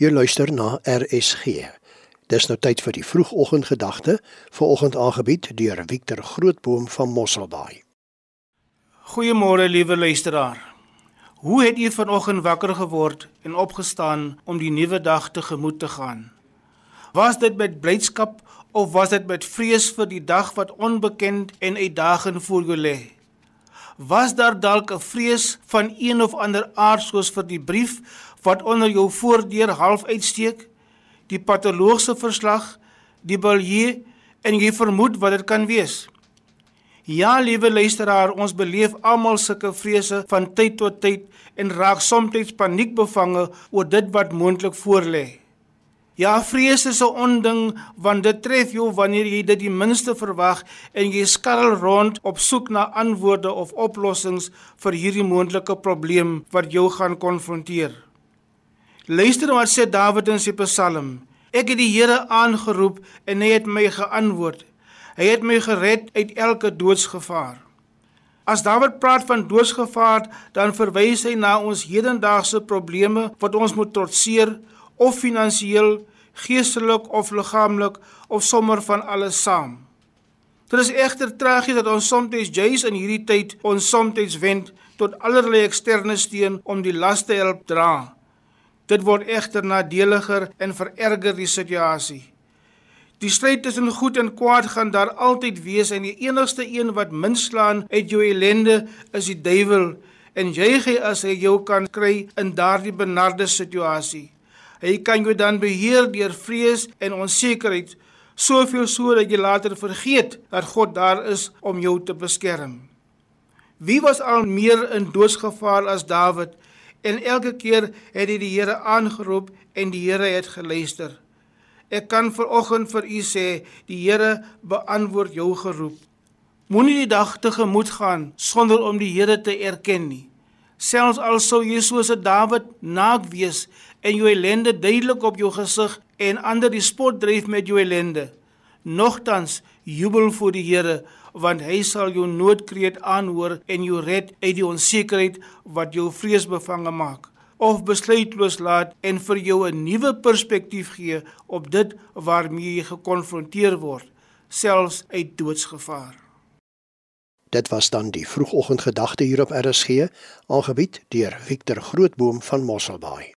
Jy luister na RSG. Dis nou tyd vir die vroegoggendgedagte, vanoggend aangebied deur Victor Grootboom van Mosselbaai. Goeiemôre liewe luisteraar. Hoe het u vanoggend wakker geword en opgestaan om die nuwe dag tegemoet te gaan? Was dit met blydskap of was dit met vrees vir die dag wat onbekend en uitdagend voor jou lê? Was daar dalk 'n vrees van een of ander aard soos vir die brief wat onder jou voordeur half uitsteek? Die patologiese verslag, die biljet en jy vermoed wat dit kan wees. Ja, liewe luisteraar, ons beleef almal sulke vrese van tyd tot tyd en raak soms paniekbevange oor dit wat moontlik voorlê. Ja, vrees is 'n onding want dit tref jou wanneer jy dit die minste verwag en jy skarrel rond op soek na antwoorde of oplossings vir hierdie moontlike probleem wat jou gaan konfronteer. Luister wat sê Dawid in sy Psalm. Ek het die Here aangeroep en hy het my geantwoord. Hy het my gered uit elke doodsgevaar. As Dawid praat van doodsgevaar, dan verwys hy na ons hedendaagse probleme wat ons moet trotseer of finansiëel geestelik of liggaamlik of sommer van alles saam. Dit is egter tragies dat ons soms juis in hierdie tyd ons soms wend tot allerlei eksterne steun om die las te help dra. Dit word egter nadeliger en vererger die situasie. Die stryd tussen goed en kwaad gaan daar altyd wees en die enigste een wat minslaan uit jou ellende is die duiwel en jy gee as hy jou kan kry in daardie benarde situasie. Hy kan jou dan beheer deur vrees en onsekerheid, soveel so dat jy later vergeet dat God daar is om jou te beskerm. Wie was al meer in doodsgevaar as Dawid? En elke keer het hy die Here aangeroep en die Here het geluister. Ek kan veroggend vir u sê, die Here beantwoord jou geroep. Moenie die dag tegemoet gaan sonder om die Here te erken nie. Selfs al sou jy soos 'n Dawid naak wees en jou ellende duidelik op jou gesig en ander die spot dryf met jou ellende, nogtans jubel voor die Here want hy sal jou noodkreet aanhoor en jou red uit die onsekerheid wat jou vreesbevange maak of besluitloos laat en vir jou 'n nuwe perspektief gee op dit waarmee jy gekonfronteer word selfs uit doodsgevaar Dit was dan die vroegoggendgedagte hier op RSG, aangebied deur Victor Grootboom van Mosselbaai.